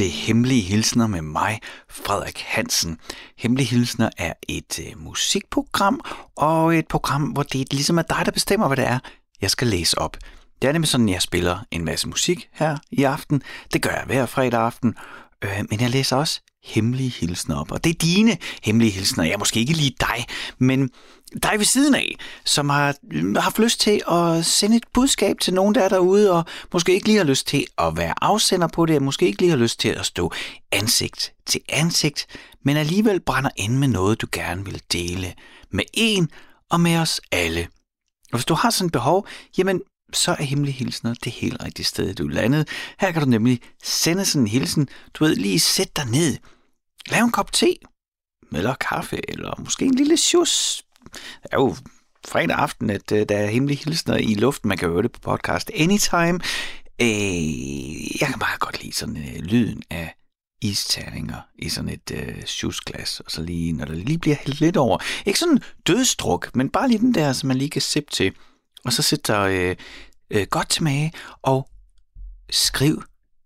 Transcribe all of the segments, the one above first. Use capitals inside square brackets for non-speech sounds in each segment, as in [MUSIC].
til Hemmelige Hilsner med mig, Frederik Hansen. Hemmelige Hilsner er et øh, musikprogram, og et program, hvor det ligesom er dig, der bestemmer, hvad det er, jeg skal læse op. Det er nemlig sådan, at jeg spiller en masse musik her i aften. Det gør jeg hver fredag aften. Øh, men jeg læser også hemmelige hilsner op. Og det er dine hemmelige hilsner. Jeg ja, måske ikke lige dig, men dig ved siden af, som har haft lyst til at sende et budskab til nogen, der er derude, og måske ikke lige har lyst til at være afsender på det, og måske ikke lige har lyst til at stå ansigt til ansigt, men alligevel brænder ind med noget, du gerne vil dele med en og med os alle. Og hvis du har sådan et behov, jamen så er Hemmelige Hilsner det helt rigtige sted, du er landet. Her kan du nemlig sende sådan en hilsen. Du ved, lige sæt dig ned. Lav en kop te, eller kaffe, eller måske en lille sjus. Det er jo fredag aften, at øh, der er Hemmelige Hilsner i luften. Man kan høre det på podcast anytime. Øh, jeg kan bare godt lide sådan øh, lyden af isterninger i sådan et øh, sjusglas, og så lige, når der lige bliver hældt lidt over. Ikke sådan dødstruk, men bare lige den der, som man lige kan sippe til. Og så sæt dig øh, øh, godt tilbage og skriv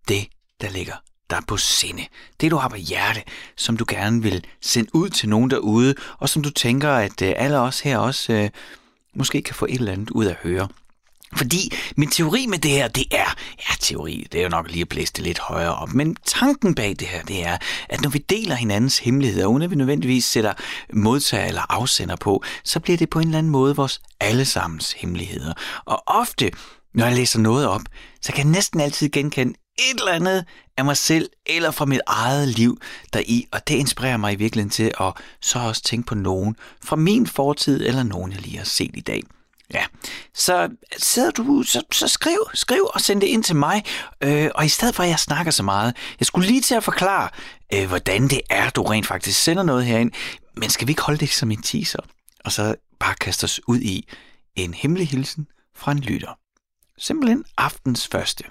det, der ligger der på sinde. Det, du har på hjerte, som du gerne vil sende ud til nogen derude, og som du tænker, at øh, alle os her også øh, måske kan få et eller andet ud af at høre. Fordi min teori med det her, det er, ja teori, det er jo nok lige at blæse det lidt højere op, men tanken bag det her, det er, at når vi deler hinandens hemmeligheder, uden at vi nødvendigvis sætter modtager eller afsender på, så bliver det på en eller anden måde vores allesammens hemmeligheder. Og ofte, når jeg læser noget op, så kan jeg næsten altid genkende et eller andet af mig selv eller fra mit eget liv deri, og det inspirerer mig i virkeligheden til at så også tænke på nogen fra min fortid eller nogen, jeg lige har set i dag. Ja, så sidder du, så, så skriv, skriv og send det ind til mig. Øh, og i stedet for, at jeg snakker så meget, jeg skulle lige til at forklare, øh, hvordan det er, du rent faktisk sender noget herind. Men skal vi ikke holde det som en teaser? Og så bare kaste os ud i en hemmelig hilsen fra en lytter. Simpelthen aftens første.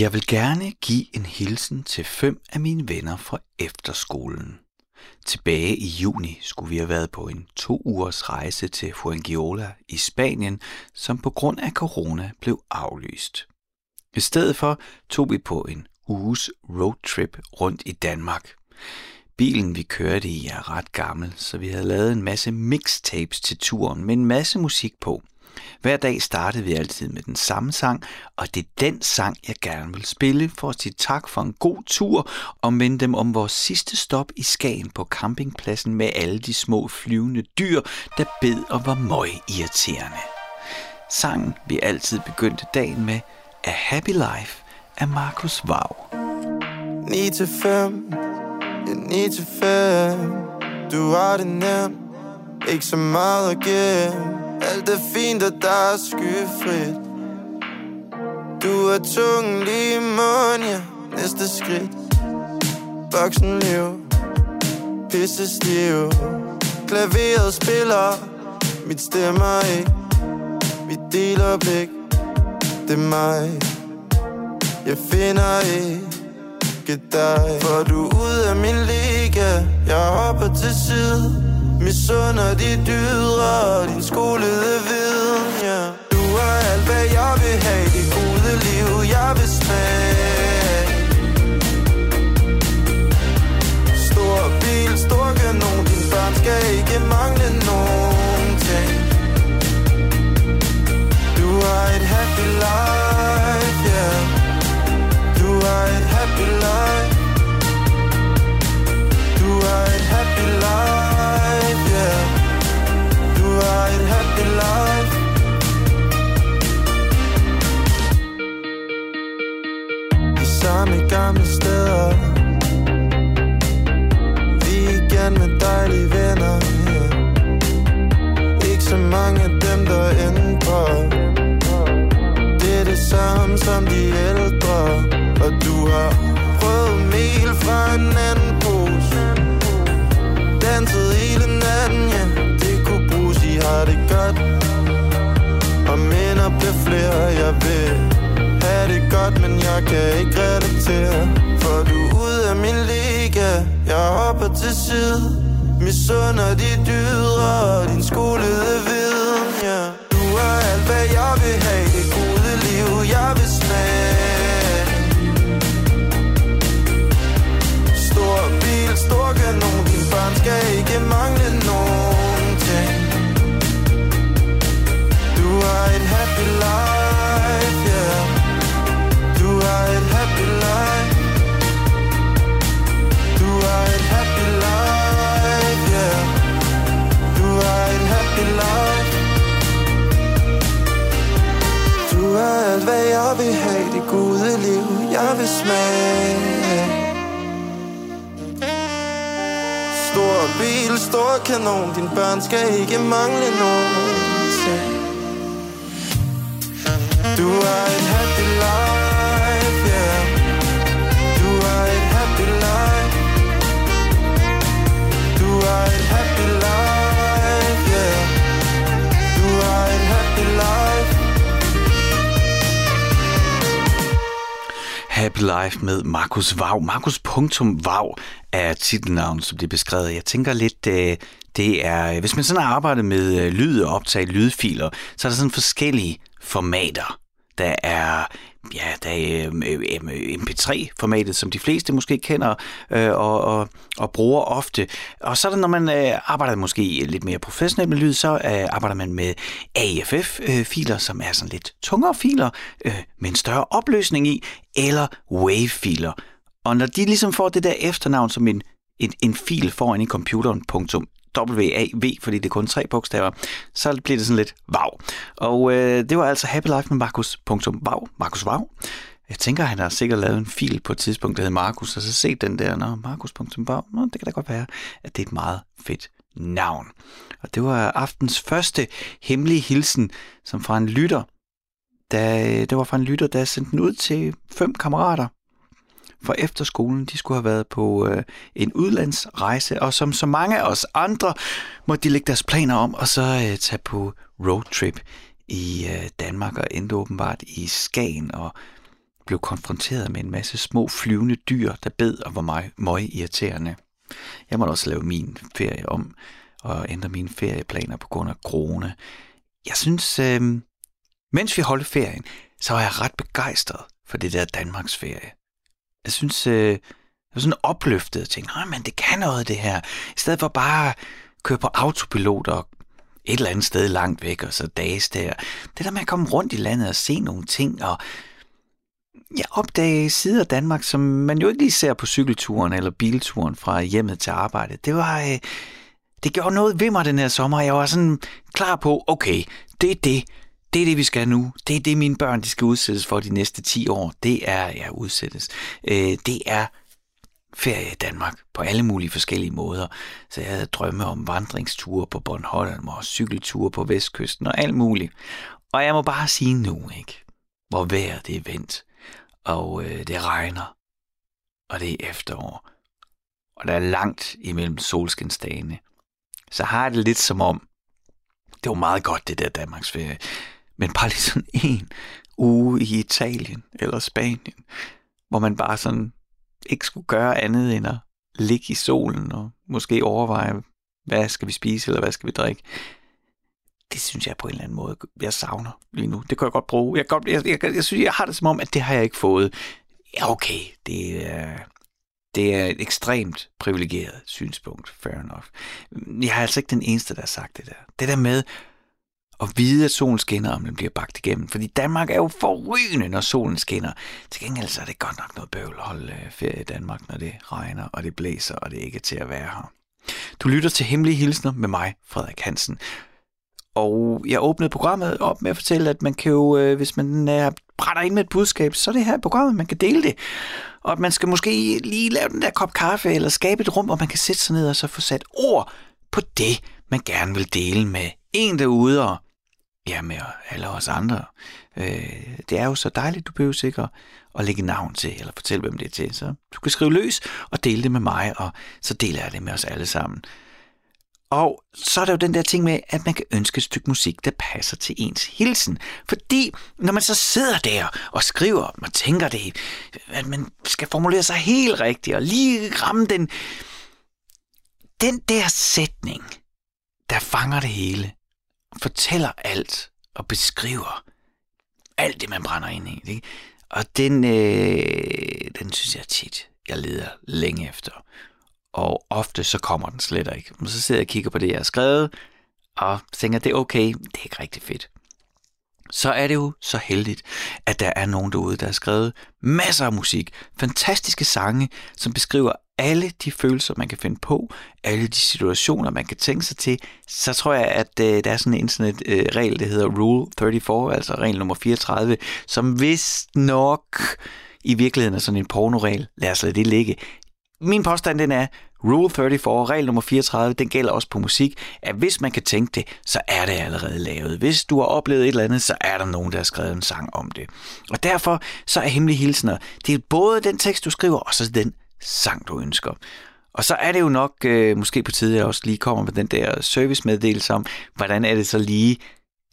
Jeg vil gerne give en hilsen til fem af mine venner fra efterskolen. Tilbage i juni skulle vi have været på en to ugers rejse til Fuengirola i Spanien, som på grund af corona blev aflyst. I stedet for tog vi på en uges roadtrip rundt i Danmark. Bilen vi kørte i er ret gammel, så vi havde lavet en masse mixtapes til turen med en masse musik på – hver dag startede vi altid med den samme sang, og det er den sang, jeg gerne vil spille for at sige tak for en god tur og minde dem om vores sidste stop i Skagen på campingpladsen med alle de små flyvende dyr, der bed og var møg irriterende. Sangen, vi altid begyndte dagen med, er Happy Life af Markus Vav. 9 til 5, 9 til 5, du har det nemt, ikke så meget at give alt er fint, og der er skyfrit. Du er tung lige i munden, ja. Næste skridt. Voksen liv. Pisse stiv. Klaveret spiller. Mit stemmer ikke. Vi deler blik Det er mig. Jeg finder ikke dig. For du er ude af min liga. Jeg hopper til side. Misunder de dydre Din skolede viden, ja. Du er alt, hvad jeg vil have Det gode liv, jeg vil smage. Stor bil, stor kanon Din børn skal ikke mangle. Har et happy life De samme gamle steder Vi igen med dejlige venner yeah. Ikke så mange af dem der ændrer Det er det samme som de ældre Og du har prøvet mel fra en anden og jeg vil. Have det godt Men jeg kan ikke relatere. For du er ude af min liga. Jeg hopper til side. Misunder de dydre Din skolede ved Live med Markus Vav. Markus Punktum Vav er titelnavnet, som det er beskrevet. Jeg tænker lidt, øh, det er, hvis man sådan har arbejdet med øh, lyd og optage lydfiler, så er der sådan forskellige formater. Der er ja, der er øh, øh, øh, MP3-formatet, som de fleste måske kender og, og, og bruger ofte. Og så er det, når man arbejder måske lidt mere professionelt med lyd, så arbejder man med AFF-filer, som er sådan lidt tungere filer med en større opløsning i, eller WAV-filer. Og når de ligesom får det der efternavn som en, en, en fil foran i computeren, punktum, WAV, fordi det er kun tre bogstaver, så bliver det sådan lidt vav. Og øh, det var altså Happy Life med Markus. Vav. Markus Vav. Jeg tænker, han har sikkert lavet en fil på et tidspunkt, der hedder Markus, og så set den der, Nå, Markus.vav, Nå, det kan da godt være, at det er et meget fedt navn. Og det var aftens første hemmelige hilsen, som fra en lytter, der, det var fra en lytter, der sendte den ud til fem kammerater, for efterskolen, de skulle have været på øh, en udlandsrejse, og som så mange af os andre, måtte de lægge deres planer om, og så øh, tage på roadtrip i øh, Danmark, og endte åbenbart i Skagen, og blev konfronteret med en masse små flyvende dyr, der bed og var meget, meget irriterende. Jeg måtte også lave min ferie om, og ændre mine ferieplaner på grund af corona. Jeg synes, øh, mens vi holdt ferien, så var jeg ret begejstret for det der Danmarks ferie jeg synes, øh, jeg var sådan opløftet og tænkte, nej, men det kan noget det her. I stedet for bare at køre på autopilot og et eller andet sted langt væk, og så dages der. Det der med at komme rundt i landet og se nogle ting, og jeg opdagede sider af Danmark, som man jo ikke lige ser på cykelturen eller bilturen fra hjemmet til arbejde. Det var... Øh, det gjorde noget ved mig den her sommer. Jeg var sådan klar på, okay, det er det det er det, vi skal nu. Det er det, mine børn de skal udsættes for de næste 10 år. Det er, ja, udsættes. Øh, det er ferie i Danmark på alle mulige forskellige måder. Så jeg havde drømme om vandringsture på Bornholm og cykelture på Vestkysten og alt muligt. Og jeg må bare sige nu, ikke? Hvor vejret det er vendt, og øh, det regner, og det er efterår, og der er langt imellem solskinsdagene. Så har jeg det lidt som om, det var meget godt, det der Danmarks ferie. Men bare lige sådan en uge i Italien eller Spanien, hvor man bare sådan ikke skulle gøre andet end at ligge i solen og måske overveje, hvad skal vi spise eller hvad skal vi drikke. Det synes jeg på en eller anden måde, jeg savner lige nu. Det kan jeg godt bruge. Jeg, godt, jeg, jeg, jeg synes, jeg har det som om, at det har jeg ikke fået. Ja, okay, det er, det er et ekstremt privilegeret synspunkt, fair enough. Jeg er altså ikke den eneste, der har sagt det der. Det der med og vide, at solen skinner, om den bliver bagt igennem. Fordi Danmark er jo forrygende, når solen skinner. Til gengæld så er det godt nok noget bøvl at holde øh, ferie i Danmark, når det regner, og det blæser, og det ikke er til at være her. Du lytter til Hemmelige Hilsner med mig, Frederik Hansen. Og jeg åbnede programmet op med at fortælle, at man kan jo, øh, hvis man er, brænder ind med et budskab, så er det her programmet, man kan dele det. Og at man skal måske lige lave den der kop kaffe, eller skabe et rum, hvor man kan sætte sig ned og så få sat ord på det, man gerne vil dele med en derude, og Ja, med alle os andre. Øh, det er jo så dejligt, du behøver sikkert at lægge navn til, eller fortælle, hvem det er til. Så du kan skrive løs og dele det med mig, og så deler jeg det med os alle sammen. Og så er der jo den der ting med, at man kan ønske et stykke musik, der passer til ens hilsen. Fordi når man så sidder der og skriver og tænker det, at man skal formulere sig helt rigtigt og lige ramme den, den der sætning, der fanger det hele, fortæller alt og beskriver alt det, man brænder ind i. Ikke? Og den, øh, den synes jeg tit, jeg leder længe efter. Og ofte så kommer den slet ikke. Men så sidder jeg og kigger på det, jeg har skrevet, og tænker, det er okay, det er ikke rigtig fedt. Så er det jo så heldigt, at der er nogen derude, der har skrevet masser af musik, fantastiske sange, som beskriver alle de følelser, man kan finde på, alle de situationer, man kan tænke sig til, så tror jeg, at øh, der er sådan en internetregel, øh, der hedder Rule 34, altså regel nummer 34, som vist nok i virkeligheden er sådan en pornoregel. Lad os lade det ligge. min påstand den er, Rule 34, regel nummer 34, den gælder også på musik, at hvis man kan tænke det, så er det allerede lavet. Hvis du har oplevet et eller andet, så er der nogen, der har skrevet en sang om det. Og derfor så er Hemmelige hilsener, det er både den tekst, du skriver, og så den sang, du ønsker. Og så er det jo nok øh, måske på tide, at jeg også lige kommer med den der servicemeddelelse om, hvordan er det så lige,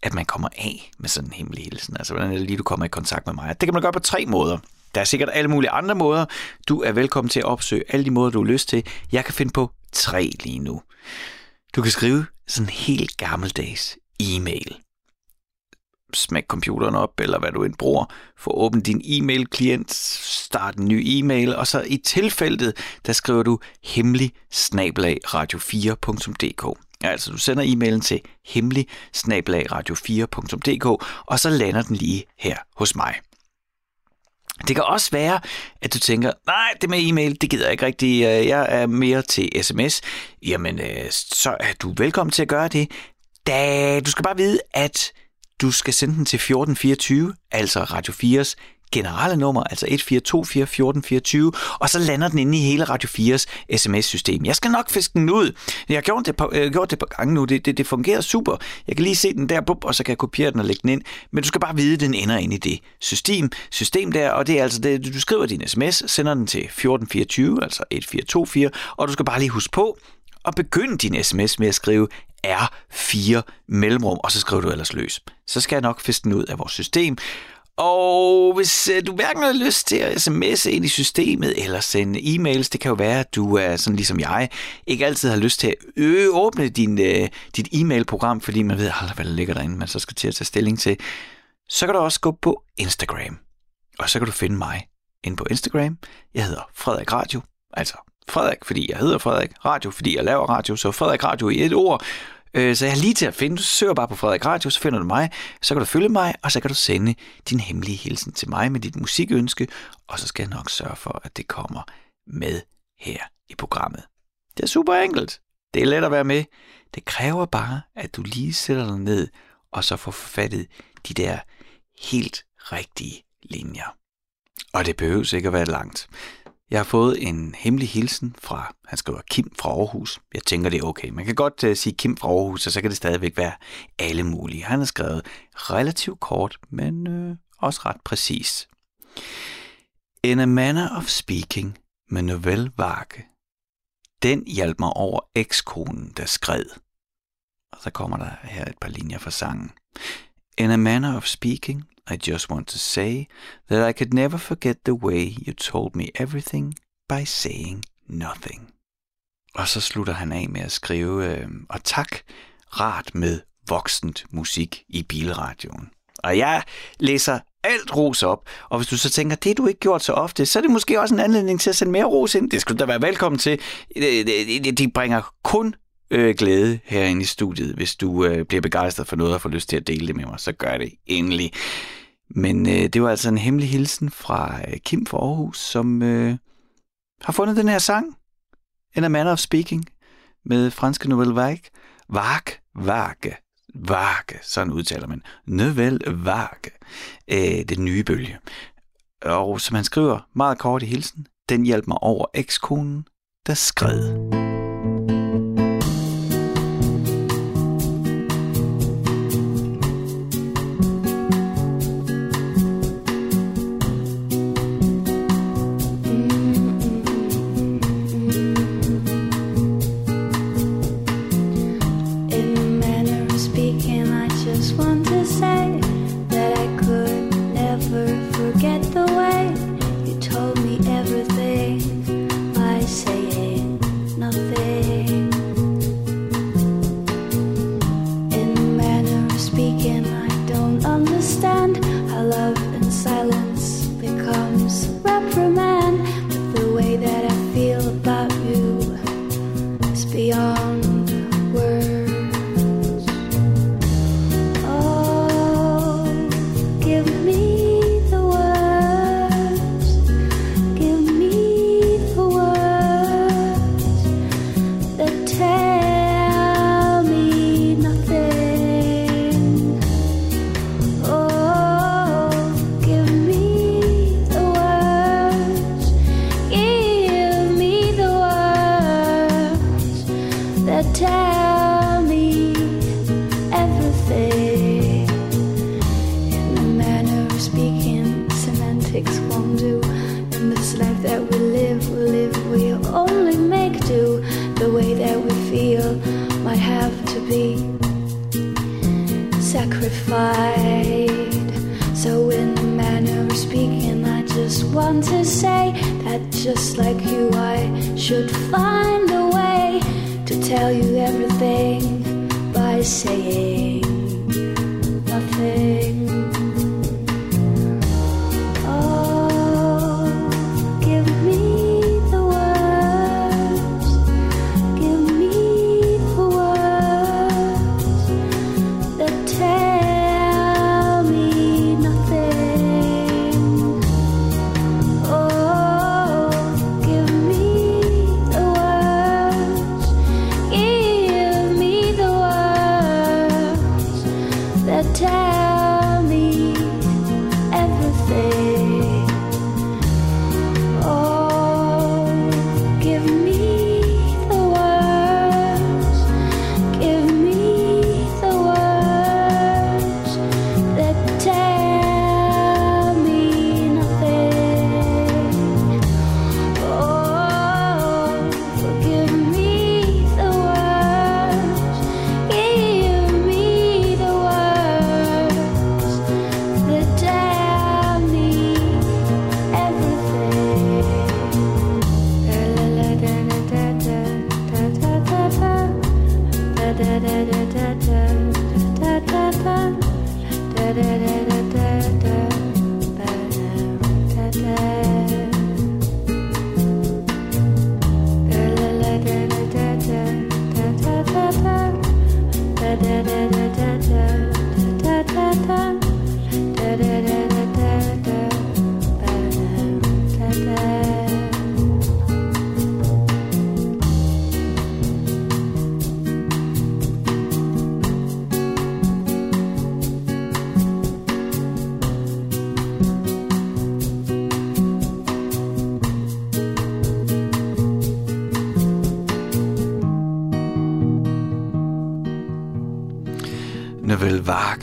at man kommer af med sådan en hemmelig hilsen. Altså, hvordan er det lige, du kommer i kontakt med mig? Det kan man gøre på tre måder. Der er sikkert alle mulige andre måder. Du er velkommen til at opsøge alle de måder, du har lyst til. Jeg kan finde på tre lige nu. Du kan skrive sådan en helt gammeldags e-mail. Smæk computeren op, eller hvad du end bruger. Få åbent din e-mail-klient, start en ny e-mail, og så i tilfældet, der skriver du hemmelig radio4.dk. Altså, du sender e-mailen til hemmelig radio4.dk, og så lander den lige her hos mig. Det kan også være, at du tænker, nej, det med e-mail, det gider jeg ikke rigtig. Øh, jeg er mere til sms. Jamen, øh, så er du velkommen til at gøre det. Da du skal bare vide, at du skal sende den til 1424, altså Radio 4's generelle nummer, altså 1424 og så lander den inde i hele Radio 4's sms-system. Jeg skal nok fiske den ud. Jeg har gjort det på, øh, gjort det på gange nu. Det, det, det fungerer super. Jeg kan lige se den der, bup, og så kan jeg kopiere den og lægge den ind. Men du skal bare vide, at den ender ind i det system, system der, og det er altså det, du skriver din sms, sender den til 1424, altså 1424, og du skal bare lige huske på, at begynde din sms med at skrive R4 mellemrum, og så skriver du ellers løs. Så skal jeg nok fiske den ud af vores system, og hvis øh, du hverken har lyst til at sms'e ind i systemet eller sende e-mails, det kan jo være, at du er sådan ligesom jeg, ikke altid har lyst til at ø- åbne din, øh, dit e-mail-program, fordi man ved aldrig, hvad der ligger derinde, man så skal til at tage stilling til. Så kan du også gå på Instagram, og så kan du finde mig ind på Instagram. Jeg hedder Frederik Radio, altså Frederik, fordi jeg hedder Frederik Radio, fordi jeg laver radio, så Frederik Radio i et ord. Øh, så jeg er lige til at finde. Du søger bare på Frederik Radio, så finder du mig. Så kan du følge mig, og så kan du sende din hemmelige hilsen til mig med dit musikønske, og så skal jeg nok sørge for, at det kommer med her i programmet. Det er super enkelt. Det er let at være med. Det kræver bare, at du lige sætter dig ned, og så får forfattet de der helt rigtige linjer. Og det behøver ikke at være langt. Jeg har fået en hemmelig hilsen fra, han skriver Kim fra Aarhus. Jeg tænker, det er okay. Man kan godt uh, sige Kim fra Aarhus, og så kan det stadigvæk være alle mulige. Han har skrevet relativt kort, men uh, også ret præcis. In a manner of speaking med Novel Varke. Den hjalp mig over ekskonen, der skred. Og så kommer der her et par linjer fra sangen. In a manner of speaking i just want to say that I could never forget the way you told me everything by saying nothing. Og så slutter han af med at skrive, øh, og tak, rart med voksent musik i bilradioen. Og jeg læser alt ros op, og hvis du så tænker, det du ikke gjort så ofte, så er det måske også en anledning til at sende mere ros ind. Det skulle da være velkommen til. Øh, øh, de bringer kun øh, glæde herinde i studiet. Hvis du øh, bliver begejstret for noget og får lyst til at dele det med mig, så gør det endelig. Men øh, det var altså en hemmelig hilsen fra øh, Kim fra Aarhus, som øh, har fundet den her sang, In a Manner of Speaking, med franske Nouvelle Vague. Vague, Vague, Vague, sådan udtaler man. Nouvelle Vague, øh, den nye bølge. Og som han skriver meget kort i hilsen, den hjalp mig over ekskonen, der skred. tell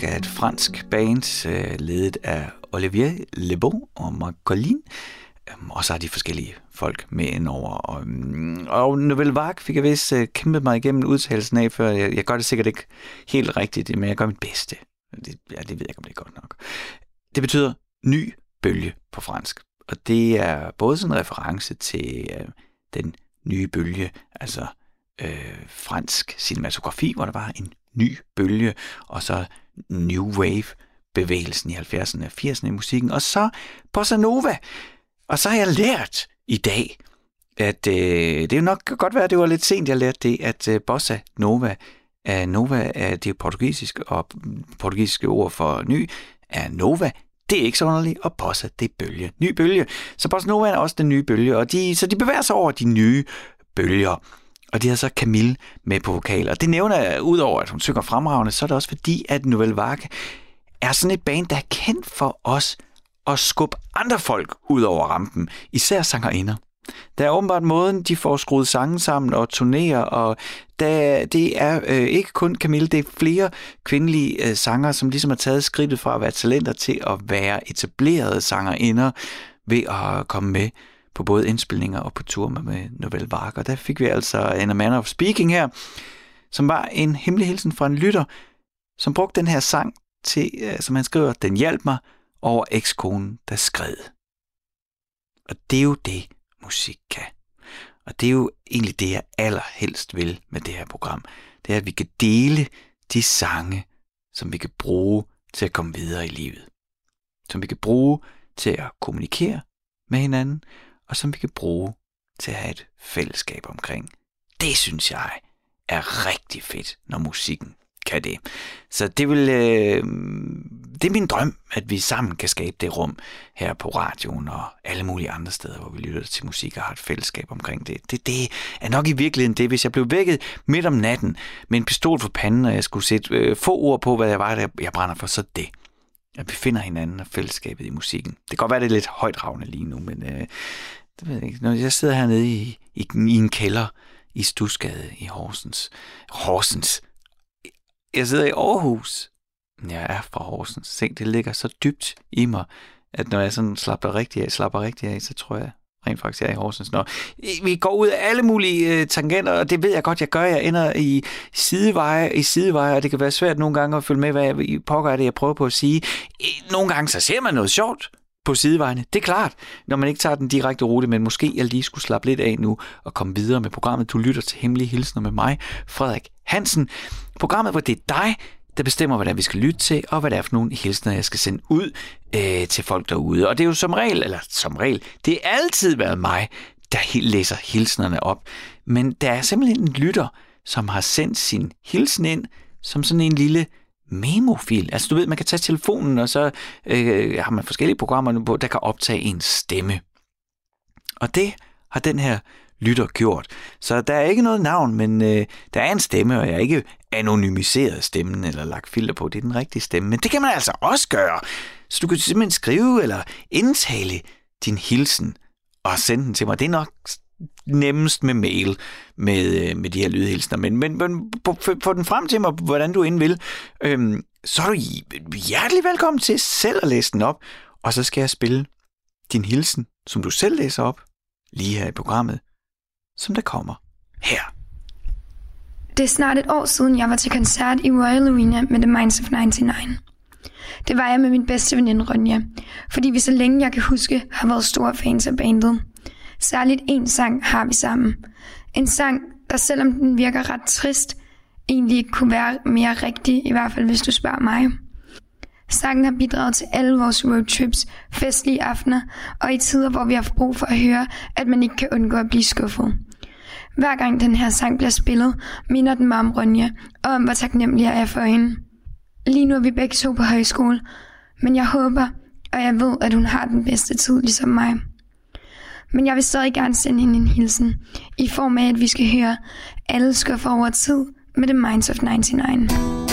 Nouvelle er et fransk band, øh, ledet af Olivier Lebeau og Marc Collin. Øhm, og så har de forskellige folk med indover. Og, mm, og Nouvelle Vague fik jeg vist øh, kæmpet mig igennem udtalelsen af, før jeg, jeg gør det sikkert ikke helt rigtigt, men jeg gør mit bedste. Det, ja, det ved jeg ikke, om det er godt nok. Det betyder ny bølge på fransk. Og det er både sådan en reference til øh, den nye bølge, altså øh, fransk cinematografi, hvor der var en ny bølge, og så New Wave bevægelsen i 70'erne og 80'erne i musikken, og så Bossa Nova. Og så har jeg lært i dag, at øh, det jo nok godt være, at det var lidt sent, jeg lærte det, at øh, Bossa Nova, er Nova er det portugisisk, og portugisiske ord for ny er Nova. Det er ikke så underligt, og Bossa, det er bølge. Ny bølge. Så Bossa Nova er også den nye bølge, og de, så de bevæger sig over de nye bølger. Og de har så Camille med på vokal. Og det nævner jeg, udover at hun synger fremragende, så er det også fordi, at Nouvelle Vague er sådan et band, der er kendt for os at skubbe andre folk ud over rampen. Især sangerinder. Der er åbenbart måden, de får skruet sangen sammen og turnerer, og der, det er øh, ikke kun Camille, det er flere kvindelige øh, sanger, som ligesom har taget skridtet fra at være talenter til at være etablerede sangerinder ved at komme med på både indspilninger og på tur med, Novel Vark. Og der fik vi altså en Man of Speaking her, som var en hemmelig hilsen fra en lytter, som brugte den her sang til, øh, som han skriver, den hjalp mig over ekskonen, der skred. Og det er jo det, musik kan. Og det er jo egentlig det, jeg allerhelst vil med det her program. Det er, at vi kan dele de sange, som vi kan bruge til at komme videre i livet. Som vi kan bruge til at kommunikere med hinanden, og som vi kan bruge til at have et fællesskab omkring. Det synes jeg er rigtig fedt, når musikken kan det. Så det vil, øh, det er min drøm, at vi sammen kan skabe det rum her på radioen og alle mulige andre steder, hvor vi lytter til musik og har et fællesskab omkring det. Det, det er nok i virkeligheden det, hvis jeg blev vækket midt om natten med en pistol for panden, og jeg skulle sætte øh, få ord på, hvad jeg var, der jeg brænder for, så det. At vi finder hinanden og fællesskabet i musikken. Det kan godt være, det er lidt højdragende lige nu, men øh, det ved jeg ikke. Når jeg sidder hernede i, i, i en kælder i Stusgade i Horsens. Horsens. Jeg sidder i Aarhus. Jeg er fra Horsens. Se, det ligger så dybt i mig, at når jeg sådan slapper rigtig af, slapper rigtig af, så tror jeg, rent faktisk er i Horsens. Nå, vi går ud af alle mulige øh, tangenter, og det ved jeg godt, jeg gør. Jeg ender i sideveje, i sideveje, og det kan være svært nogle gange at følge med, hvad jeg pokker er det, jeg prøver på at sige. Nogle gange så ser man noget sjovt på sidevejene. Det er klart, når man ikke tager den direkte rute, men måske jeg lige skulle slappe lidt af nu og komme videre med programmet. Du lytter til Hemmelige Hilsner med mig, Frederik Hansen. Programmet, hvor det er dig, der bestemmer, hvad vi skal lytte til, og hvad det er for nogle hilsner, jeg skal sende ud øh, til folk derude. Og det er jo som regel, eller som regel, det er altid været mig, der læser hilsnerne op. Men der er simpelthen en lytter, som har sendt sin hilsen ind som sådan en lille memofil. Altså du ved, man kan tage telefonen, og så øh, har man forskellige programmer på, der kan optage en stemme. Og det har den her lytter gjort. Så der er ikke noget navn, men øh, der er en stemme, og jeg er ikke anonymiseret stemmen eller lagt filter på. Det er den rigtige stemme. Men det kan man altså også gøre. Så du kan simpelthen skrive eller indtale din hilsen og sende den til mig. Det er nok nemmest med mail med, øh, med de her lydhilsner. Men, men, men få den frem til mig, hvordan du end vil. Øhm, så er du hjertelig velkommen til selv at læse den op. Og så skal jeg spille din hilsen, som du selv læser op, lige her i programmet som der kommer her. Det er snart et år siden, jeg var til koncert i Royal Arena med The Minds of 99. Det var jeg med min bedste veninde Ronja, fordi vi så længe jeg kan huske har været store fans af bandet. Særligt en sang har vi sammen. En sang, der selvom den virker ret trist, egentlig ikke kunne være mere rigtig, i hvert fald hvis du spørger mig. Sangen har bidraget til alle vores roadtrips, festlige aftener og i tider, hvor vi har brug for at høre, at man ikke kan undgå at blive skuffet. Hver gang den her sang bliver spillet, minder den mig om Ronja, og om hvor taknemmelig jeg er for hende. Lige nu er vi begge to på højskole, men jeg håber, og jeg ved, at hun har den bedste tid ligesom mig. Men jeg vil stadig gerne sende hende en hilsen, i form af, at vi skal høre Alle skuffer over tid med The Minds of 99.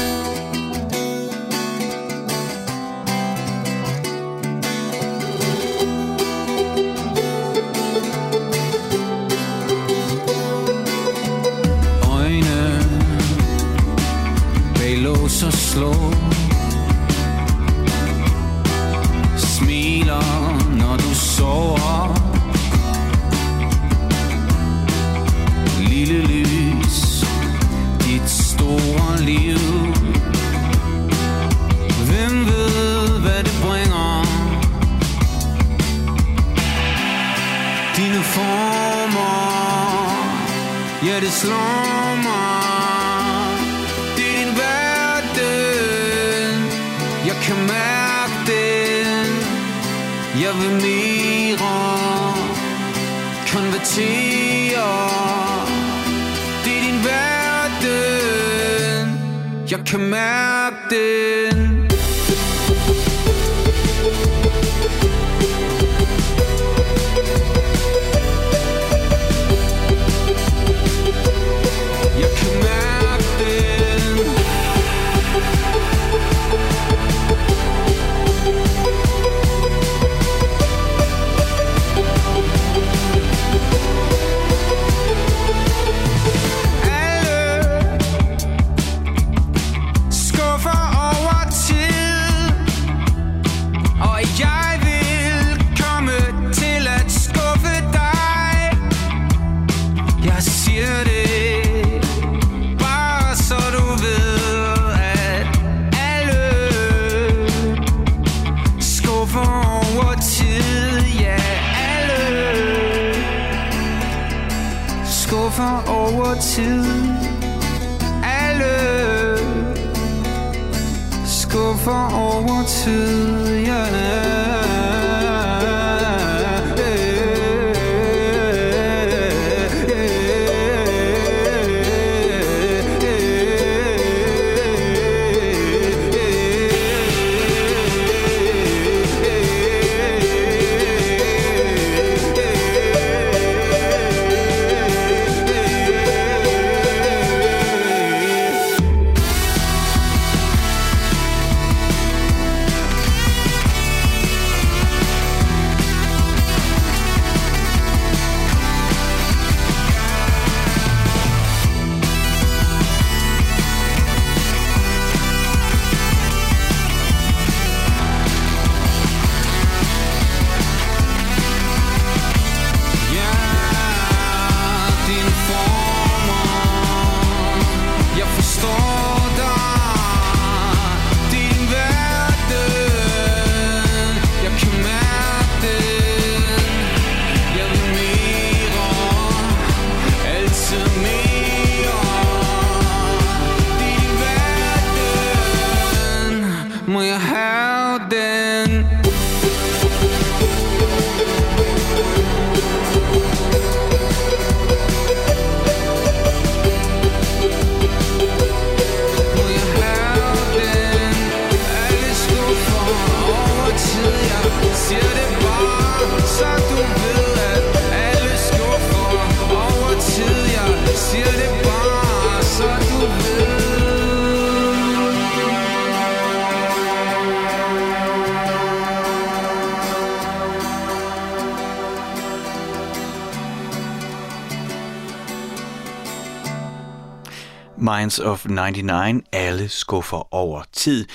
Minds of 99. Alle skuffer over tid.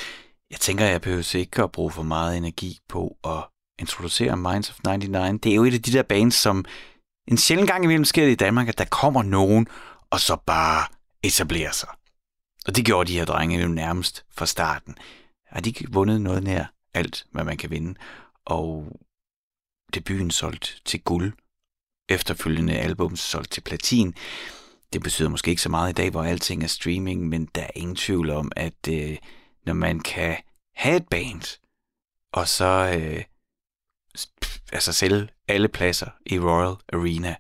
Jeg tænker, jeg behøver ikke at bruge for meget energi på at introducere Minds of 99. Det er jo et af de der bands, som en sjældent gang imellem sker det i Danmark, at der kommer nogen, og så bare etablerer sig. Og det gjorde de her drenge jo nærmest fra starten. Har de ikke vundet noget nær alt, hvad man kan vinde. Og debuten solgt til guld. Efterfølgende album solgt til platin. Det betyder måske ikke så meget i dag, hvor alting er streaming, men der er ingen tvivl om, at øh, når man kan have et band, og så øh, altså sælge alle pladser i Royal Arena.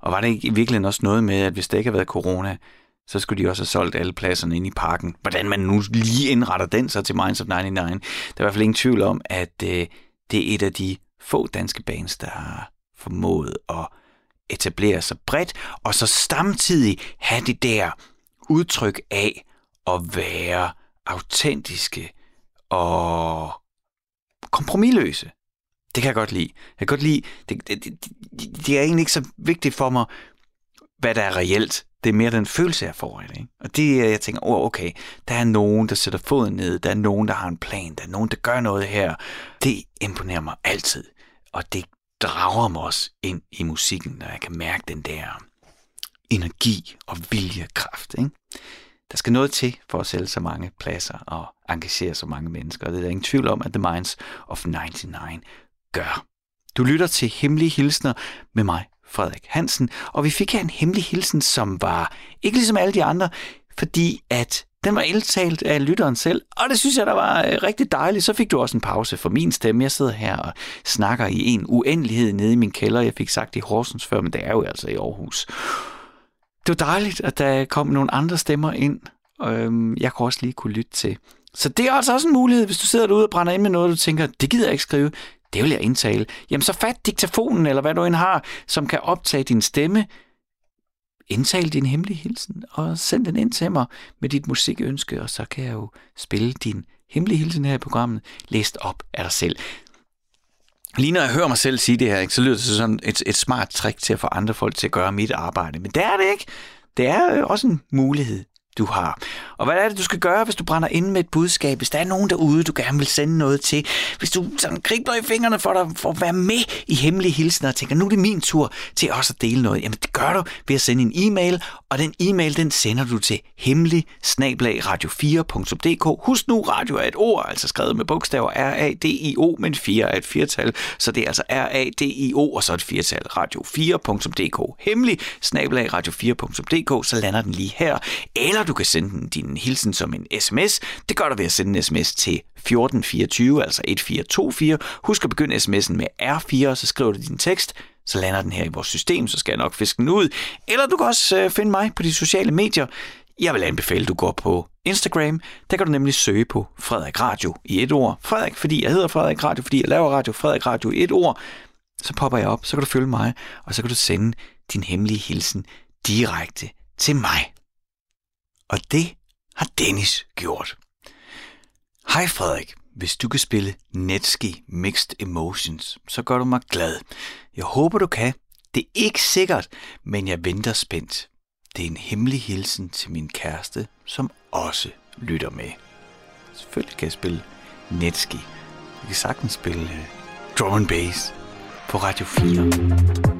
Og var det ikke i virkeligheden også noget med, at hvis det ikke havde været corona, så skulle de også have solgt alle pladserne ind i parken. Hvordan man nu lige indretter den så til Minds of 99. Der er i hvert fald ingen tvivl om, at øh, det er et af de få danske bands, der har formået at etablere sig bredt, og så samtidig have det der udtryk af at være autentiske og kompromilløse. Det kan jeg godt lide. Jeg kan godt lide, det, det, det, det er egentlig ikke så vigtigt for mig, hvad der er reelt. Det er mere den følelse, jeg får af det. Ikke? Og det er, jeg tænker, oh, okay, der er nogen, der sætter foden ned, der er nogen, der har en plan, der er nogen, der gør noget her. Det imponerer mig altid, og det drager mig også ind i musikken, når jeg kan mærke den der energi og viljekraft. Ikke? Der skal noget til for at sælge så mange pladser og engagere så mange mennesker, og det er der ingen tvivl om, at The Minds of 99 gør. Du lytter til Hemmelige Hilsner med mig, Frederik Hansen, og vi fik her en hemmelig hilsen, som var ikke ligesom alle de andre, fordi at den var eltalt af lytteren selv, og det synes jeg, der var øh, rigtig dejligt. Så fik du også en pause for min stemme. Jeg sidder her og snakker i en uendelighed nede i min kælder. Jeg fik sagt i Horsens før, men det er jo altså i Aarhus. Det var dejligt, at der kom nogle andre stemmer ind, og øhm, jeg kunne også lige kunne lytte til. Så det er altså også en mulighed, hvis du sidder derude og brænder ind med noget, du tænker, det gider jeg ikke skrive det vil jeg indtale. Jamen så fat diktafonen, eller hvad du end har, som kan optage din stemme. Indtal din hemmelige hilsen, og send den ind til mig med dit musikønske, og så kan jeg jo spille din hemmelige hilsen her i programmet, læst op af dig selv. Lige når jeg hører mig selv sige det her, så lyder det sådan et, et smart trick til at få andre folk til at gøre mit arbejde. Men det er det ikke. Det er øh, også en mulighed du har. Og hvad er det, du skal gøre, hvis du brænder ind med et budskab? Hvis der er nogen derude, du gerne vil sende noget til? Hvis du sådan kribler i fingrene for, dig, for at være med i hemmelige hilsener og tænker, nu er det min tur til også at dele noget. Jamen det gør du ved at sende en e-mail, og den e-mail, den sender du til hemmelig radio4.dk. Husk nu, radio er et ord, altså skrevet med bogstaver R-A-D-I-O, men 4 er et firtal, så det er altså R-A-D-I-O, og så et firtal, radio4.dk. Hemmelig radio4.dk, så lander den lige her. Eller du kan sende din hilsen som en sms. Det gør du ved at sende en sms til 1424, altså 1424. Husk at begynde sms'en med R4, og så skriver du din tekst. Så lander den her i vores system, så skal jeg nok fiske den ud. Eller du kan også øh, finde mig på de sociale medier. Jeg vil anbefale, at du går på Instagram. Der kan du nemlig søge på Frederik Radio i et ord. Frederik, fordi jeg hedder Frederik Radio, fordi jeg laver radio. Frederik Radio i et ord. Så popper jeg op, så kan du følge mig, og så kan du sende din hemmelige hilsen direkte til mig. Og det har Dennis gjort. Hej Frederik, hvis du kan spille Netski Mixed Emotions, så gør du mig glad. Jeg håber du kan. Det er ikke sikkert, men jeg venter spændt. Det er en hemmelig hilsen til min kæreste, som også lytter med. Selvfølgelig kan jeg spille Netski. Jeg kan sagtens spille uh, drum and bass på Radio 4.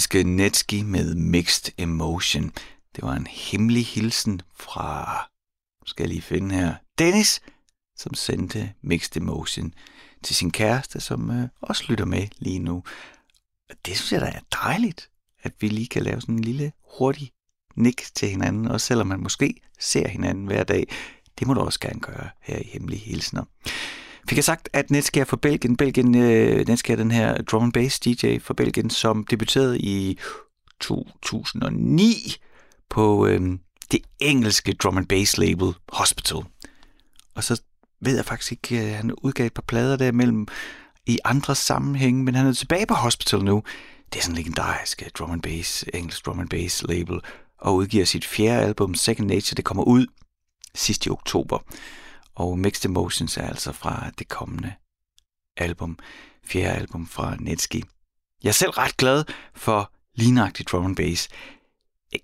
belgiske Netski med Mixed Emotion. Det var en hemmelig hilsen fra, skal jeg lige finde her, Dennis, som sendte Mixed Emotion til sin kæreste, som øh, også lytter med lige nu. Og det synes jeg da er dejligt, at vi lige kan lave sådan en lille hurtig nik til hinanden, også selvom man måske ser hinanden hver dag. Det må du også gerne gøre her i Hemmelige Hilsner. Fik jeg sagt, at Netskær fra Belgien, Belgien øh, Netskær den her drum and bass DJ fra Belgien, som debuterede i 2009 på øh, det engelske drum and bass label Hospital. Og så ved jeg faktisk ikke, at han udgav et par plader der mellem i andre sammenhænge, men han er tilbage på Hospital nu. Det er sådan en legendarisk øh, drum and bass, engelsk drum and bass label, og udgiver sit fjerde album, Second Nature. Det kommer ud sidst i oktober. Og Mixed Emotions er altså fra det kommende album, fjerde album fra Netski. Jeg er selv ret glad for lignagtig drum and bass.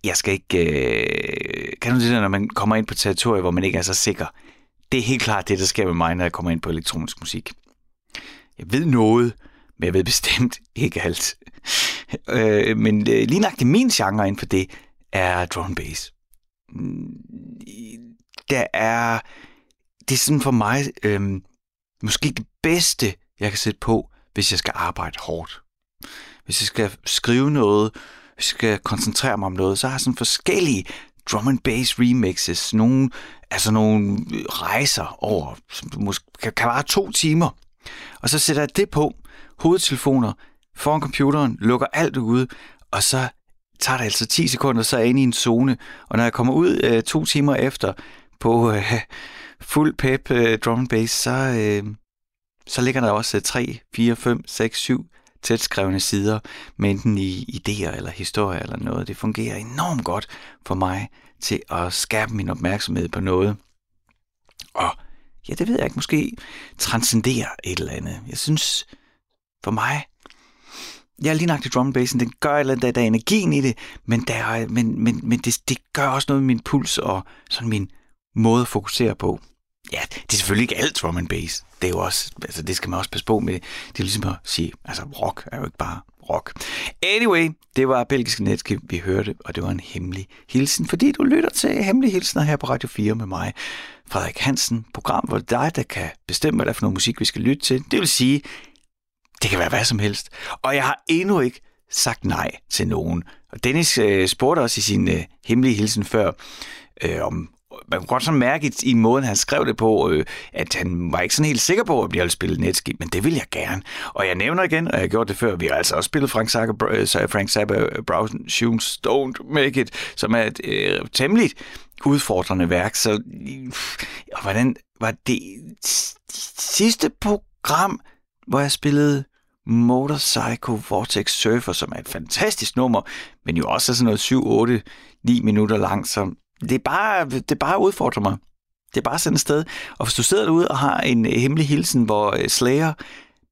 Jeg skal ikke... Øh... Kan du det der, når man kommer ind på territorier, hvor man ikke er så sikker? Det er helt klart det, der sker med mig, når jeg kommer ind på elektronisk musik. Jeg ved noget, men jeg ved bestemt [LAUGHS] ikke alt. øh, men øh, lignagtigt min genre inden for det er drum and bass. Mm, der er det er sådan for mig øhm, måske det bedste, jeg kan sætte på, hvis jeg skal arbejde hårdt. Hvis jeg skal skrive noget, hvis jeg skal koncentrere mig om noget, så har jeg sådan forskellige drum and bass remixes, nogle, altså nogle rejser over, som måske kan, kan vare to timer. Og så sætter jeg det på, hovedtelefoner, foran computeren, lukker alt ude, og så tager det altså 10 sekunder, så er jeg inde i en zone. Og når jeg kommer ud øh, to timer efter på øh, fuld pep øh, drum and bass, så, øh, så ligger der også 3, 4, 5, 6, 7 tætskrevne sider med enten i idéer eller historier eller noget. Det fungerer enormt godt for mig til at skærpe min opmærksomhed på noget. Og ja, det ved jeg ikke, måske transcendere et eller andet. Jeg synes, for mig, jeg er lige nok til drum bassen, den gør et eller andet, der er energien i det, men, der men, men, men det, det gør også noget med min puls og sådan min måde at fokusere på. Ja, det er selvfølgelig ikke alt drum and bass. Det er jo også, altså det skal man også passe på med. Det er ligesom at sige, altså rock er jo ikke bare rock. Anyway, det var belgiske netskib, vi hørte, og det var en hemmelig hilsen, fordi du lytter til Hemmelige Hilsner her på Radio 4 med mig, Frederik Hansen, program, hvor det er dig, der kan bestemme, hvad der er for noget musik, vi skal lytte til. Det vil sige, det kan være hvad som helst. Og jeg har endnu ikke sagt nej til nogen. Og Dennis øh, spurgte også i sin øh, hemmelige hilsen før, øh, om man kunne godt sådan mærke i, i måden, han skrev det på, øh, at han var ikke sådan helt sikker på, at jeg ville spillet netskib, men det vil jeg gerne. Og jeg nævner igen, og jeg har gjort det før, vi har altså også spillet Frank Zappa, øh, Frank Zappa øh, Browsen, Shoes Don't Make It, som er et øh, temmelig udfordrende værk. Så øh, og hvordan var det sidste program, hvor jeg spillede Motorcycle Vortex Surfer, som er et fantastisk nummer, men jo også er sådan noget 7, 8, 9 minutter langt, som det er bare, det er bare udfordrer mig. Det er bare sådan et sted. Og hvis du sidder derude og har en øh, hemmelig hilsen, hvor øh, Slayer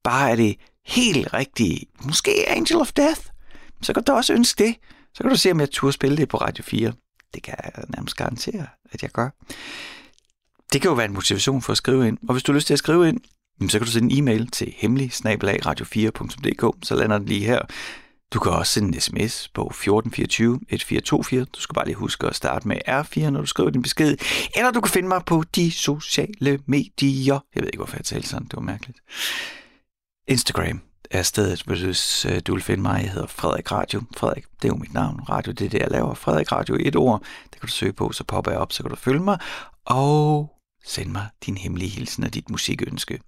bare er det helt rigtige, måske Angel of Death, så kan du også ønske det. Så kan du se, om jeg turde spille det på Radio 4. Det kan jeg nærmest garantere, at jeg gør. Det kan jo være en motivation for at skrive ind. Og hvis du har lyst til at skrive ind, så kan du sende en e-mail til hemmelig radio 4dk så lander den lige her. Du kan også sende en sms på 1424 1424. Du skal bare lige huske at starte med R4, når du skriver din besked. Eller du kan finde mig på de sociale medier. Jeg ved ikke, hvorfor jeg talte sådan. Det var mærkeligt. Instagram er stedet, hvis øh, du vil finde mig. Jeg hedder Frederik Radio. Frederik, det er jo mit navn. Radio, det er det, jeg laver. Frederik Radio, et ord. Det kan du søge på, så popper jeg op, så kan du følge mig. Og send mig din hemmelige hilsen og dit musikønske.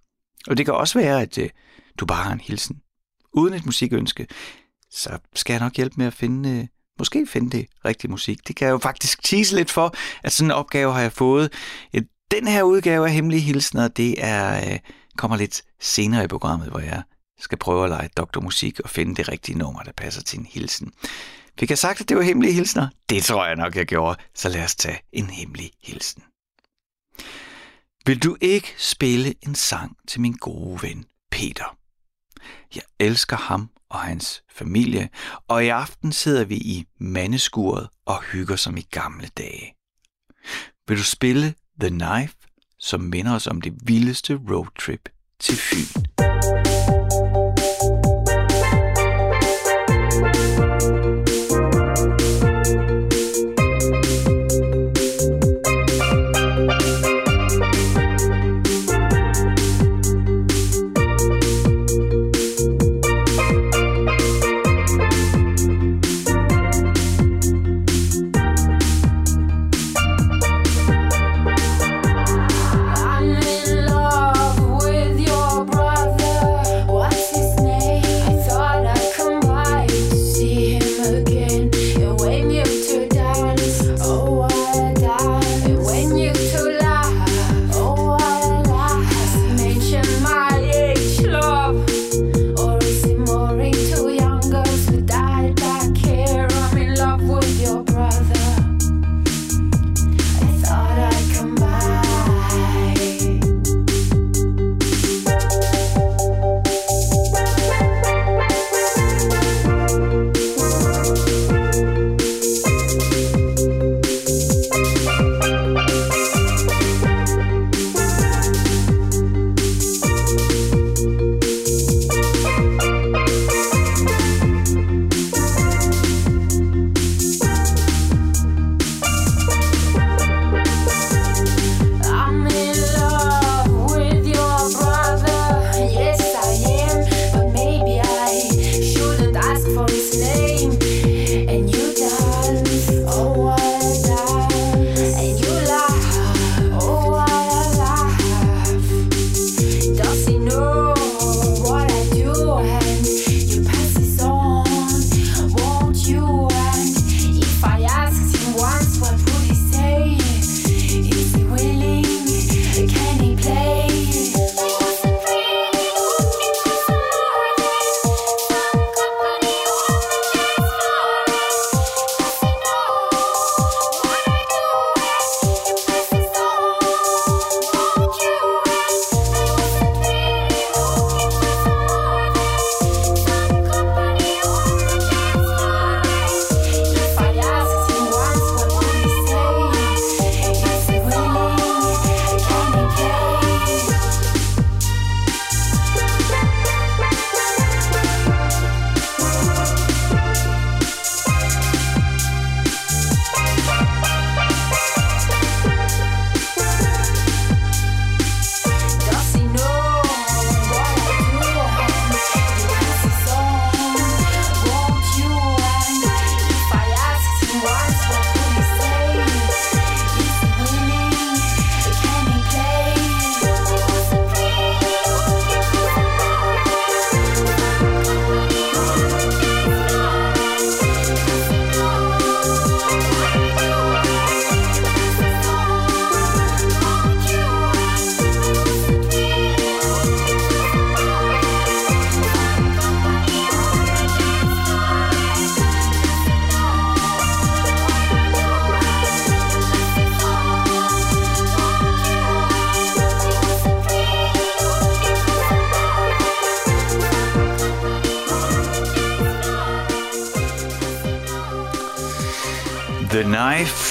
Og det kan også være, at øh, du bare har en hilsen. Uden et musikønske, så skal jeg nok hjælpe med at finde, øh, måske finde det rigtige musik. Det kan jeg jo faktisk tease lidt for, at sådan en opgave har jeg fået. Den her udgave af Hemmelige Hilsner, det er, øh, kommer lidt senere i programmet, hvor jeg skal prøve at lege doktormusik og finde det rigtige nummer, der passer til en hilsen. Fik jeg sagt, at det var hemmelige hilsner? Det tror jeg nok, jeg gjorde. Så lad os tage en hemmelig hilsen. Vil du ikke spille en sang til min gode ven Peter? Jeg elsker ham og hans familie, og i aften sidder vi i mandeskuret og hygger som i gamle dage. Vil du spille The Knife, som minder os om det vildeste roadtrip til Fyn?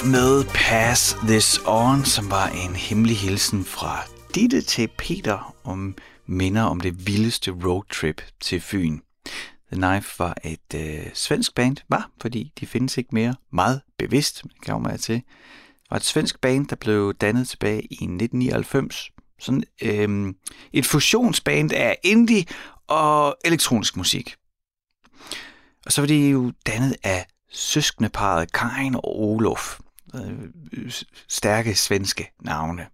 Med Pass This On, som var en hemmelig hilsen fra Ditte til Peter om minder om det vildeste roadtrip til Fyn. The Knife var et øh, svensk band, var, fordi de findes ikke mere meget bevidst, kan jeg til. Det var et svensk band, der blev dannet tilbage i 1999. Sådan øh, et fusionsband af indie og elektronisk musik. Og så var de jo dannet af søskendeparet Karin og Olof. Øh, øh, stærke svenske navne.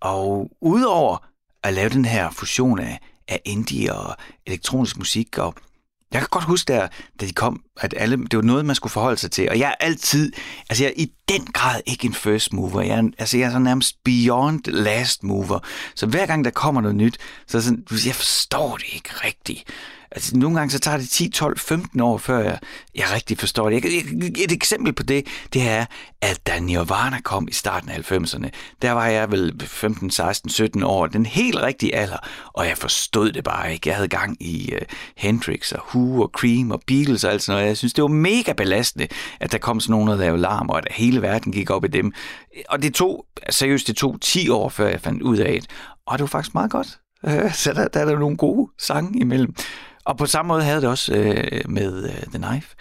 Og udover at lave den her fusion af, af indie og elektronisk musik, og jeg kan godt huske der, da de kom, at alle, det var noget, man skulle forholde sig til. Og jeg er altid, altså jeg er i den grad ikke en first mover. Jeg er, altså jeg er så nærmest beyond last mover. Så hver gang der kommer noget nyt, så er sådan, jeg forstår det ikke rigtigt. Altså, nogle gange så tager det 10, 12, 15 år, før jeg, jeg rigtig forstår det. Jeg, et eksempel på det, det er, at da Nirvana kom i starten af 90'erne, der var jeg vel 15, 16, 17 år, den helt rigtige alder, og jeg forstod det bare ikke. Jeg havde gang i uh, Hendrix og Who og Cream og Beatles og alt sådan noget. Jeg synes, det var mega belastende, at der kom sådan nogen, der lavede larm, og at hele verden gik op i dem. Og det tog, seriøst, det tog 10 år, før jeg fandt ud af det. Og det var faktisk meget godt. [LAUGHS] Så der, der er der nogle gode sange imellem. Og på samme måde havde det også øh, med øh, The Knife,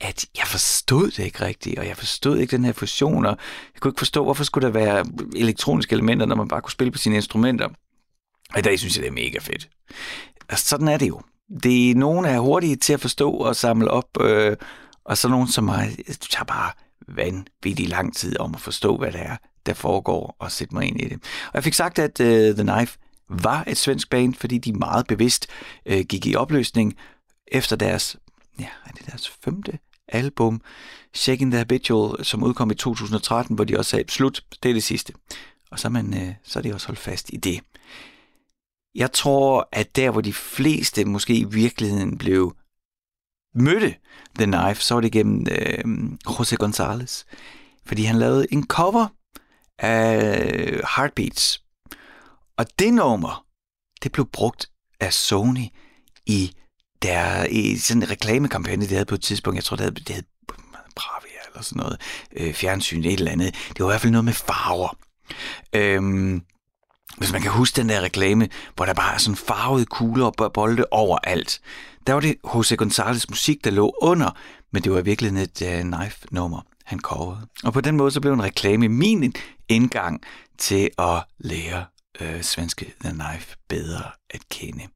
at jeg forstod det ikke rigtigt, og jeg forstod ikke den her fusion, og jeg kunne ikke forstå, hvorfor skulle der være elektroniske elementer, når man bare kunne spille på sine instrumenter. Og i dag synes jeg, det er mega fedt. Og sådan er det jo. Det er nogen, der er hurtige til at forstå og samle op, øh, og så nogen som mig, du tager bare vanvittig lang tid om at forstå, hvad det er, der foregår, og sætte mig ind i det. Og jeg fik sagt, at øh, The Knife var et svensk band, fordi de meget bevidst øh, gik i opløsning efter deres, ja, er det deres femte album, Shaking the Habitual, som udkom i 2013, hvor de også sagde, slut, det er det sidste. Og så, man, øh, så er de også holdt fast i det. Jeg tror, at der, hvor de fleste måske i virkeligheden blev mødte The Knife, så var det gennem øh, Jose González. Fordi han lavede en cover af Heartbeats, og det nummer, det blev brugt af Sony i der i sådan en reklamekampagne, de havde på et tidspunkt. Jeg tror, det havde, det havde Bravia eller sådan noget. Øh, fjernsyn, et eller andet. Det var i hvert fald noget med farver. Øhm, hvis man kan huske den der reklame, hvor der bare er sådan farvede kugler og bolde overalt. Der var det Jose Gonzales musik, der lå under, men det var i virkeligheden et øh, uh, knife-nummer, han coverede. Og på den måde så blev en reklame min indgang til at lære øh, svenske The Knife bedre at kende.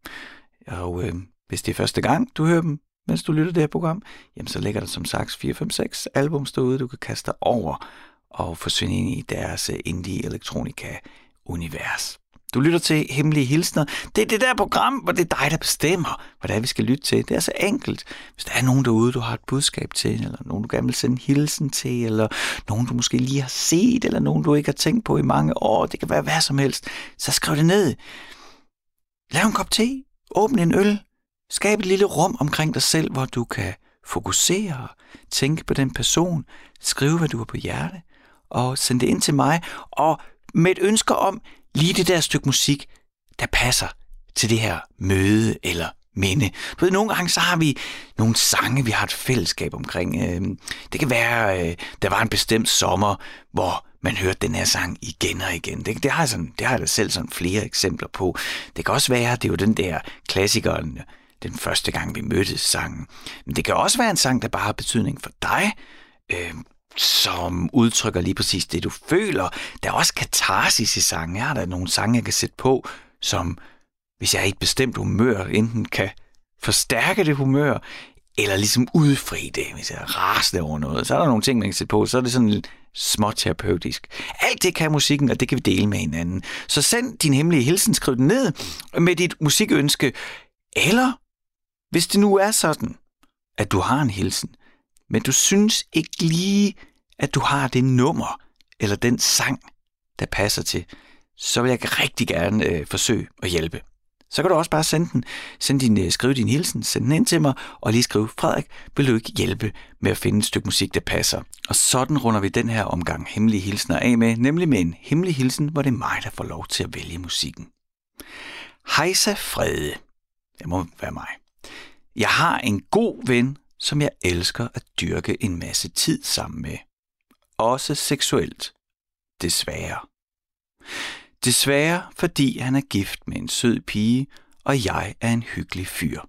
Og øh, hvis det er første gang, du hører dem, mens du lytter det her program, jamen så ligger der som sagt 4-5-6 albums derude, du kan kaste dig over og forsvinde ind i deres øh, indie elektronika univers. Du lytter til Hemmelige Hilsner. Det er det der program, hvor det er dig, der bestemmer, hvad det er, vi skal lytte til. Det er så enkelt. Hvis der er nogen derude, du har et budskab til, eller nogen, du gerne vil sende en hilsen til, eller nogen, du måske lige har set, eller nogen, du ikke har tænkt på i mange år, det kan være hvad som helst, så skriv det ned. Lav en kop te, åbn en øl, skab et lille rum omkring dig selv, hvor du kan fokusere, tænke på den person, skrive, hvad du har på hjerte, og send det ind til mig, og med et ønske om, lige det der stykke musik, der passer til det her møde eller minde. Du ved, nogle gange så har vi nogle sange, vi har et fællesskab omkring. Øhm, det kan være, øh, der var en bestemt sommer, hvor man hørte den her sang igen og igen. Det, det, har, jeg sådan, det har jeg da selv sådan flere eksempler på. Det kan også være, det er jo den der klassikeren, den første gang vi mødtes sangen. Men det kan også være en sang, der bare har betydning for dig. Øh, som udtrykker lige præcis det, du føler. Der er også katarsis i sangen. Jeg har der nogle sange, jeg kan sætte på, som hvis jeg er i et bestemt humør, enten kan forstærke det humør, eller ligesom udfri det, hvis jeg er rasende over noget. Så er der nogle ting, man kan sætte på, så er det sådan lidt småterapeutisk. Alt det kan musikken, og det kan vi dele med hinanden. Så send din hemmelige hilsen, skriv den ned med dit musikønske, eller hvis det nu er sådan, at du har en hilsen, men du synes ikke lige, at du har det nummer eller den sang, der passer til, så vil jeg rigtig gerne øh, forsøge at hjælpe. Så kan du også bare sende den, send din, øh, skrive din hilsen, send den ind til mig, og lige skrive, Frederik, vil du ikke hjælpe med at finde et stykke musik, der passer? Og sådan runder vi den her omgang hemmelige hilsner af med, nemlig med en hemmelig hilsen, hvor det er mig, der får lov til at vælge musikken. Hejsa Frede. Det må være mig. Jeg har en god ven, som jeg elsker at dyrke en masse tid sammen med. også seksuelt. Desværre. Desværre, fordi han er gift med en sød pige, og jeg er en hyggelig fyr.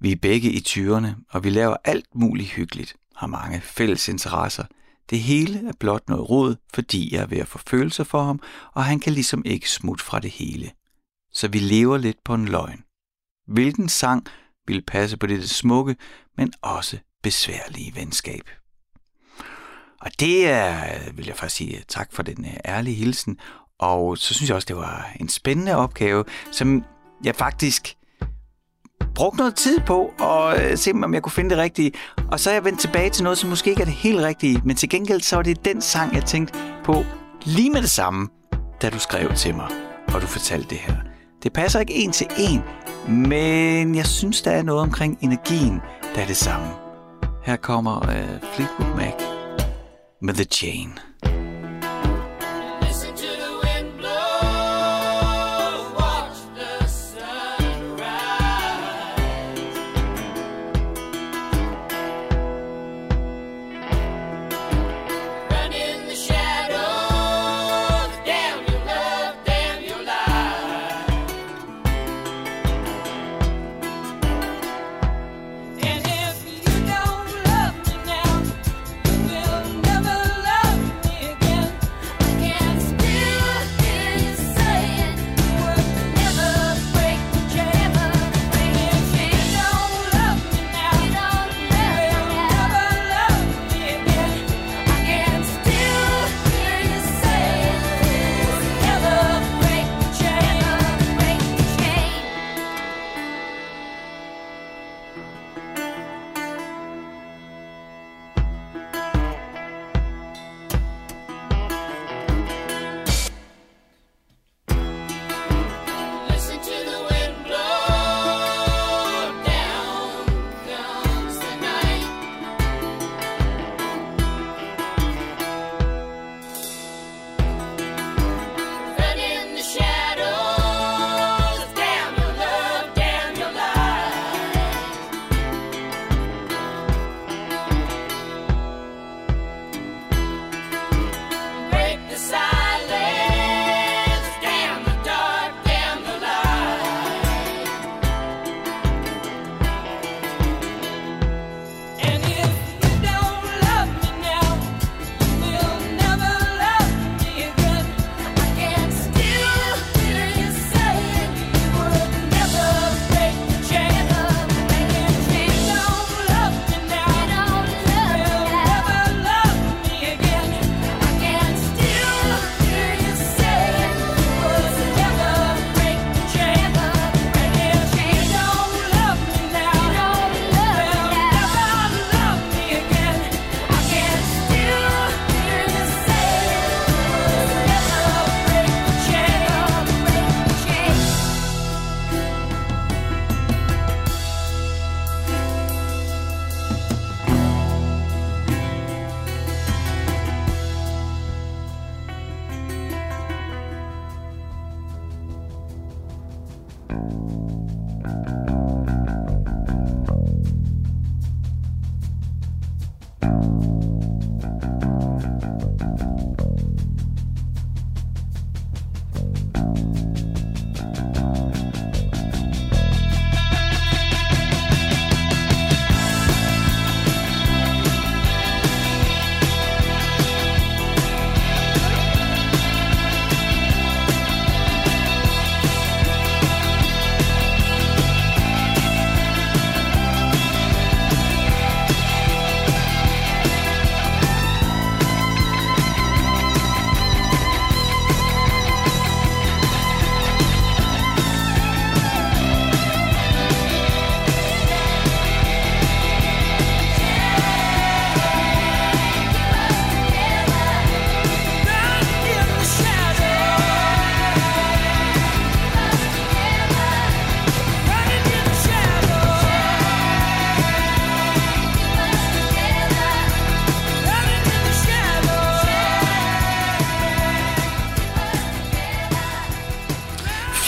Vi er begge i tyrene, og vi laver alt muligt hyggeligt, har mange fælles interesser. Det hele er blot noget råd, fordi jeg er ved at få følelser for ham, og han kan ligesom ikke smutte fra det hele. Så vi lever lidt på en løgn. Hvilken sang vil passe på dette smukke, men også besværlige venskab? Og det er, vil jeg faktisk sige tak for den øh, ærlige hilsen. Og så synes jeg også, det var en spændende opgave, som jeg faktisk brugte noget tid på at øh, se, om jeg kunne finde det rigtige. Og så er jeg vendt tilbage til noget, som måske ikke er det helt rigtige. Men til gengæld så var det den sang, jeg tænkte på lige med det samme, da du skrev til mig, og du fortalte det her. Det passer ikke en til en, men jeg synes, der er noget omkring energien, der er det samme. Her kommer uh, Fleetwood Mac med The Chain.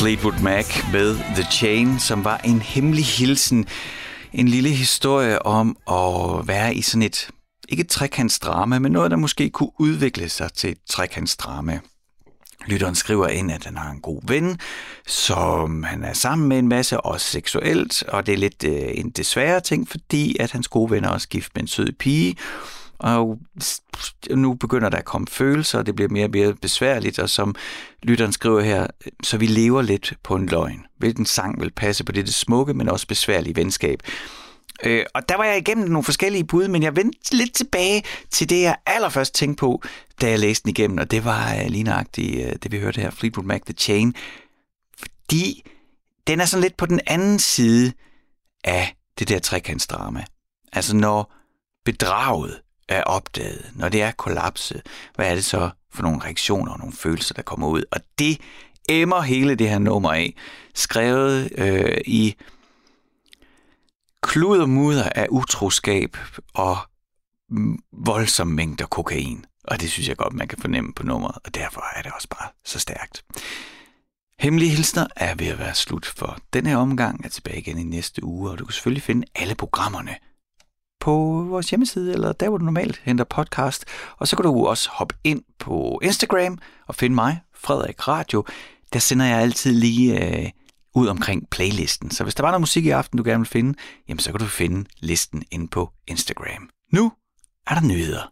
Fleetwood Mac med The Chain, som var en hemmelig hilsen. En lille historie om at være i sådan et ikke et trekantsdrama, men noget, der måske kunne udvikle sig til et trekantsdrama. Lytteren skriver ind, at han har en god ven, som han er sammen med en masse, også seksuelt, og det er lidt øh, en desværre ting, fordi at hans gode ven er også gift med en sød pige, og nu begynder der at komme følelser, og det bliver mere og mere besværligt, og som lytteren skriver her, så vi lever lidt på en løgn. Hvilken sang vil passe på det smukke, men også besværlige venskab? Øh, og der var jeg igennem nogle forskellige bud, men jeg vendte lidt tilbage til det, jeg allerførst tænkte på, da jeg læste den igennem, og det var uh, lige nøjagtigt, øh, det vi hørte her, Fleetwood Mac The Chain, fordi den er sådan lidt på den anden side af det der trekantsdrama. Altså når bedraget er opdaget, når det er kollapset, hvad er det så for nogle reaktioner og nogle følelser, der kommer ud? Og det emmer hele det her nummer af, skrevet øh, i kludermudder af utroskab og voldsomme voldsom mængder kokain. Og det synes jeg godt, man kan fornemme på nummeret, og derfor er det også bare så stærkt. Hemmelige hilsner er ved at være slut for den her omgang. Jeg er tilbage igen i næste uge, og du kan selvfølgelig finde alle programmerne på vores hjemmeside, eller der, hvor du normalt henter podcast. Og så kan du også hoppe ind på Instagram og finde mig, Frederik Radio. Der sender jeg altid lige øh, ud omkring playlisten. Så hvis der var noget musik i aften, du gerne vil finde, jamen så kan du finde listen ind på Instagram. Nu er der nyheder.